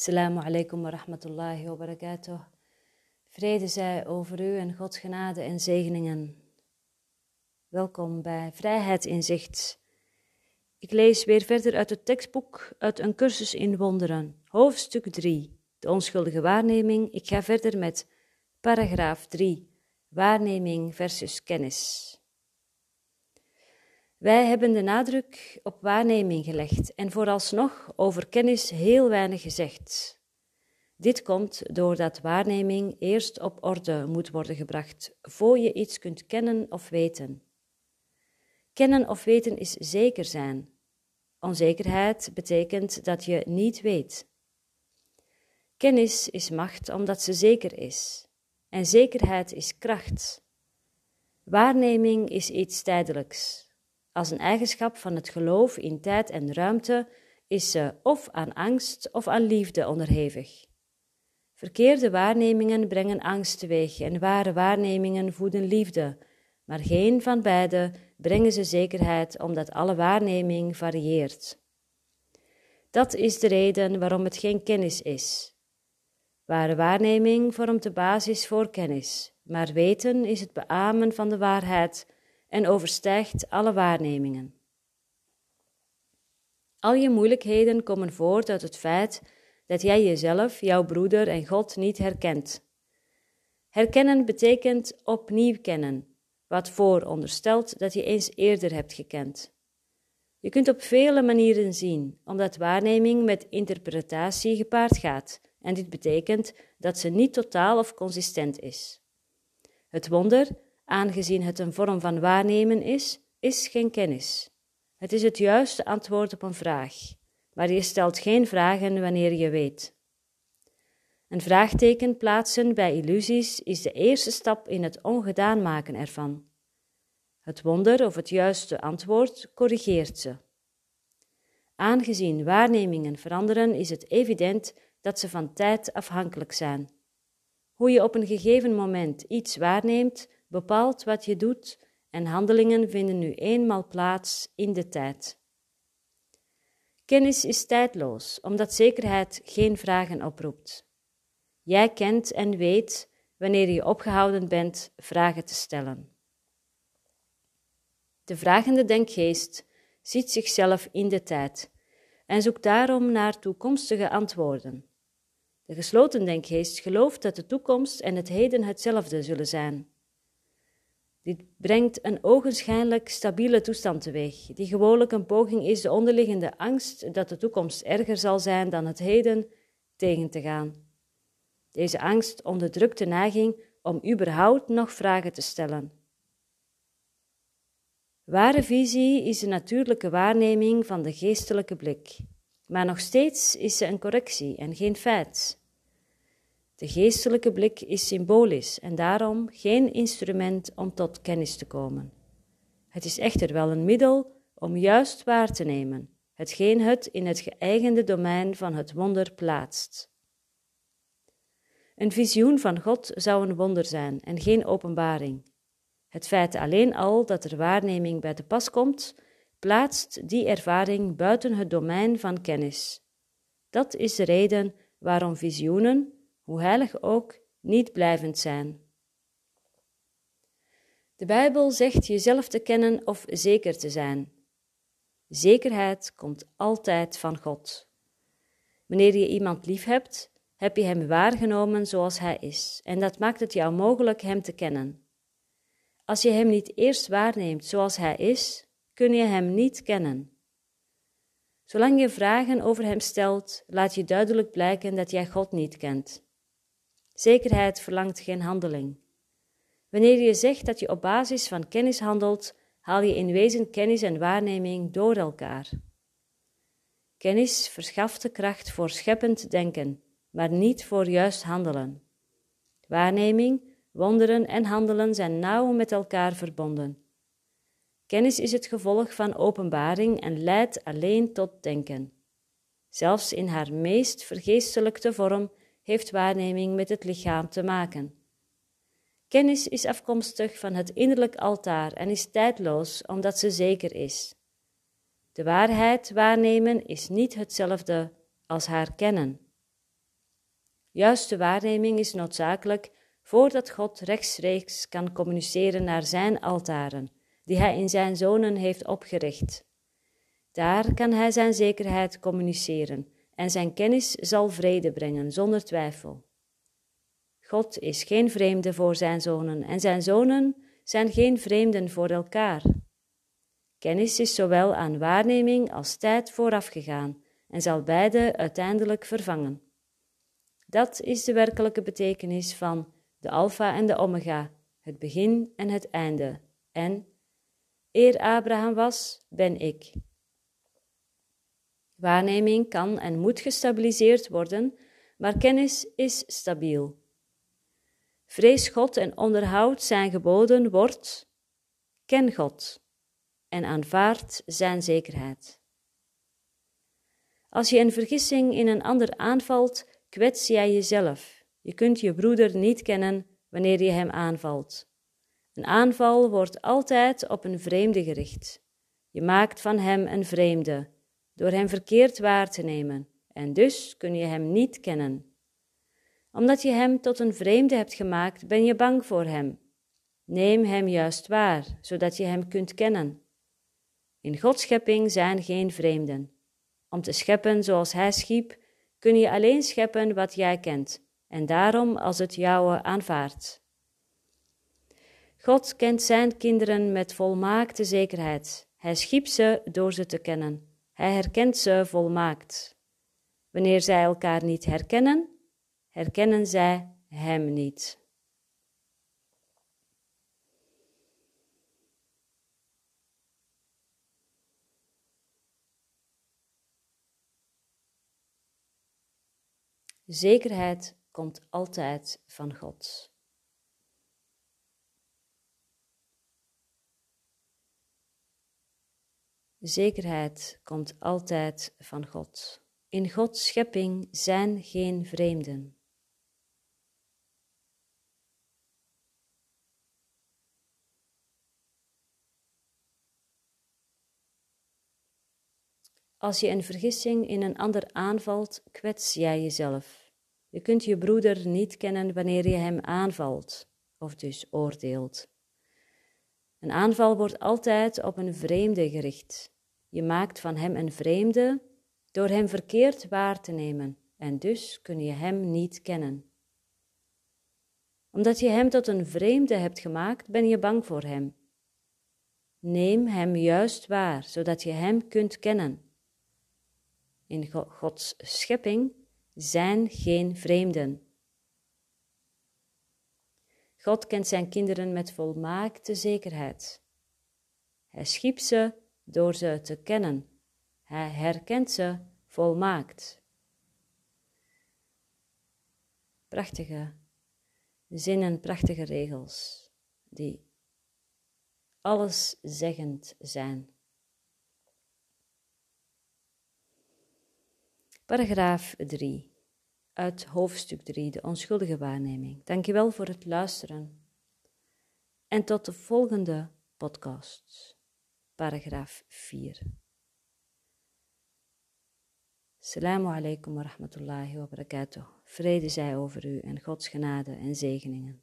Assalamu alaikum wa rahmatullahi wa barakatuh. Vrede zij over u en Gods genade en zegeningen. Welkom bij Vrijheid in Zicht. Ik lees weer verder uit het tekstboek uit een cursus in wonderen, hoofdstuk 3, de onschuldige waarneming. Ik ga verder met paragraaf 3, waarneming versus kennis. Wij hebben de nadruk op waarneming gelegd en vooralsnog over kennis heel weinig gezegd. Dit komt doordat waarneming eerst op orde moet worden gebracht voor je iets kunt kennen of weten. Kennen of weten is zeker zijn. Onzekerheid betekent dat je niet weet. Kennis is macht omdat ze zeker is, en zekerheid is kracht. Waarneming is iets tijdelijks. Als een eigenschap van het geloof in tijd en ruimte is ze of aan angst of aan liefde onderhevig. Verkeerde waarnemingen brengen angst teweeg en ware waarnemingen voeden liefde, maar geen van beide brengen ze zekerheid omdat alle waarneming varieert. Dat is de reden waarom het geen kennis is. Ware waarneming vormt de basis voor kennis, maar weten is het beamen van de waarheid en overstijgt alle waarnemingen. Al je moeilijkheden komen voort uit het feit dat jij jezelf, jouw broeder en God niet herkent. Herkennen betekent opnieuw kennen, wat vooronderstelt dat je eens eerder hebt gekend. Je kunt op vele manieren zien, omdat waarneming met interpretatie gepaard gaat, en dit betekent dat ze niet totaal of consistent is. Het wonder aangezien het een vorm van waarnemen is, is geen kennis. Het is het juiste antwoord op een vraag, maar je stelt geen vragen wanneer je weet. Een vraagteken plaatsen bij illusies is de eerste stap in het ongedaan maken ervan. Het wonder of het juiste antwoord corrigeert ze. Aangezien waarnemingen veranderen, is het evident dat ze van tijd afhankelijk zijn. Hoe je op een gegeven moment iets waarneemt, bepaalt wat je doet en handelingen vinden nu eenmaal plaats in de tijd. Kennis is tijdloos, omdat zekerheid geen vragen oproept. Jij kent en weet wanneer je opgehouden bent vragen te stellen. De vragende denkgeest ziet zichzelf in de tijd en zoekt daarom naar toekomstige antwoorden. De gesloten denkgeest gelooft dat de toekomst en het heden hetzelfde zullen zijn. Dit brengt een ogenschijnlijk stabiele toestand teweeg, die gewoonlijk een poging is de onderliggende angst dat de toekomst erger zal zijn dan het heden tegen te gaan. Deze angst onderdrukt de neiging om überhaupt nog vragen te stellen. Ware visie is de natuurlijke waarneming van de geestelijke blik, maar nog steeds is ze een correctie en geen feit. De geestelijke blik is symbolisch en daarom geen instrument om tot kennis te komen. Het is echter wel een middel om juist waar te nemen, hetgeen het in het geëigende domein van het wonder plaatst. Een visioen van God zou een wonder zijn en geen openbaring. Het feit alleen al dat er waarneming bij te pas komt, plaatst die ervaring buiten het domein van kennis. Dat is de reden waarom visioenen, hoe heilig ook, niet blijvend zijn. De Bijbel zegt jezelf te kennen of zeker te zijn. Zekerheid komt altijd van God. Wanneer je iemand lief hebt, heb je hem waargenomen zoals hij is, en dat maakt het jou mogelijk hem te kennen. Als je hem niet eerst waarneemt zoals hij is, kun je hem niet kennen. Zolang je vragen over hem stelt, laat je duidelijk blijken dat jij God niet kent. Zekerheid verlangt geen handeling. Wanneer je zegt dat je op basis van kennis handelt, haal je in wezen kennis en waarneming door elkaar. Kennis verschaft de kracht voor scheppend denken, maar niet voor juist handelen. Waarneming, wonderen en handelen zijn nauw met elkaar verbonden. Kennis is het gevolg van openbaring en leidt alleen tot denken. Zelfs in haar meest vergeestelijkte vorm heeft waarneming met het lichaam te maken. Kennis is afkomstig van het innerlijk altaar en is tijdloos omdat ze zeker is. De waarheid waarnemen is niet hetzelfde als haar kennen. Juiste waarneming is noodzakelijk voordat God rechtstreeks kan communiceren naar zijn altaren, die hij in zijn zonen heeft opgericht. Daar kan hij zijn zekerheid communiceren en zijn kennis zal vrede brengen, zonder twijfel. God is geen vreemde voor zijn zonen en zijn zonen zijn geen vreemden voor elkaar. Kennis is zowel aan waarneming als tijd voorafgegaan en zal beide uiteindelijk vervangen. Dat is de werkelijke betekenis van de Alpha en de Omega, het begin en het einde. En eer Abraham was, ben ik. Waarneming kan en moet gestabiliseerd worden, maar kennis is stabiel. Vrees God en onderhoud zijn geboden wordt, ken God en aanvaard zijn zekerheid. Als je een vergissing in een ander aanvalt, kwets jij jezelf. Je kunt je broeder niet kennen wanneer je hem aanvalt. Een aanval wordt altijd op een vreemde gericht. Je maakt van hem een vreemde, door hem verkeerd waar te nemen, en dus kun je hem niet kennen. Omdat je hem tot een vreemde hebt gemaakt, ben je bang voor hem. Neem hem juist waar, zodat je hem kunt kennen. In Gods schepping zijn geen vreemden. Om te scheppen zoals Hij schiep, kun je alleen scheppen wat jij kent, en daarom als het jouwe aanvaardt. God kent zijn kinderen met volmaakte zekerheid. Hij schiep ze door ze te kennen. Hij herkent ze volmaakt. Wanneer zij elkaar niet herkennen, herkennen zij Hem niet. Zekerheid komt altijd van God. Zekerheid komt altijd van God. In Gods schepping zijn geen vreemden. Als je een vergissing in een ander aanvalt, kwets jij jezelf. Je kunt je broeder niet kennen wanneer je hem aanvalt, of dus oordeelt. Een aanval wordt altijd op een vreemde gericht. Je maakt van hem een vreemde door hem verkeerd waar te nemen, en dus kun je hem niet kennen. Omdat je hem tot een vreemde hebt gemaakt, ben je bang voor hem. Neem hem juist waar, zodat je hem kunt kennen in Gods schepping zijn geen vreemden. God kent zijn kinderen met volmaakte zekerheid. Hij schiep ze door ze te kennen. Hij herkent ze volmaakt. Prachtige zinnen, prachtige regels die alleszeggend zijn. Paragraaf 3 uit hoofdstuk 3, de onschuldige waarneming. Dankjewel voor het luisteren. En tot de volgende podcast. Paragraaf 4. Assalamu alaikum wa rahmatullahi wa barakatuh. Vrede zij over u en Gods genade en zegeningen.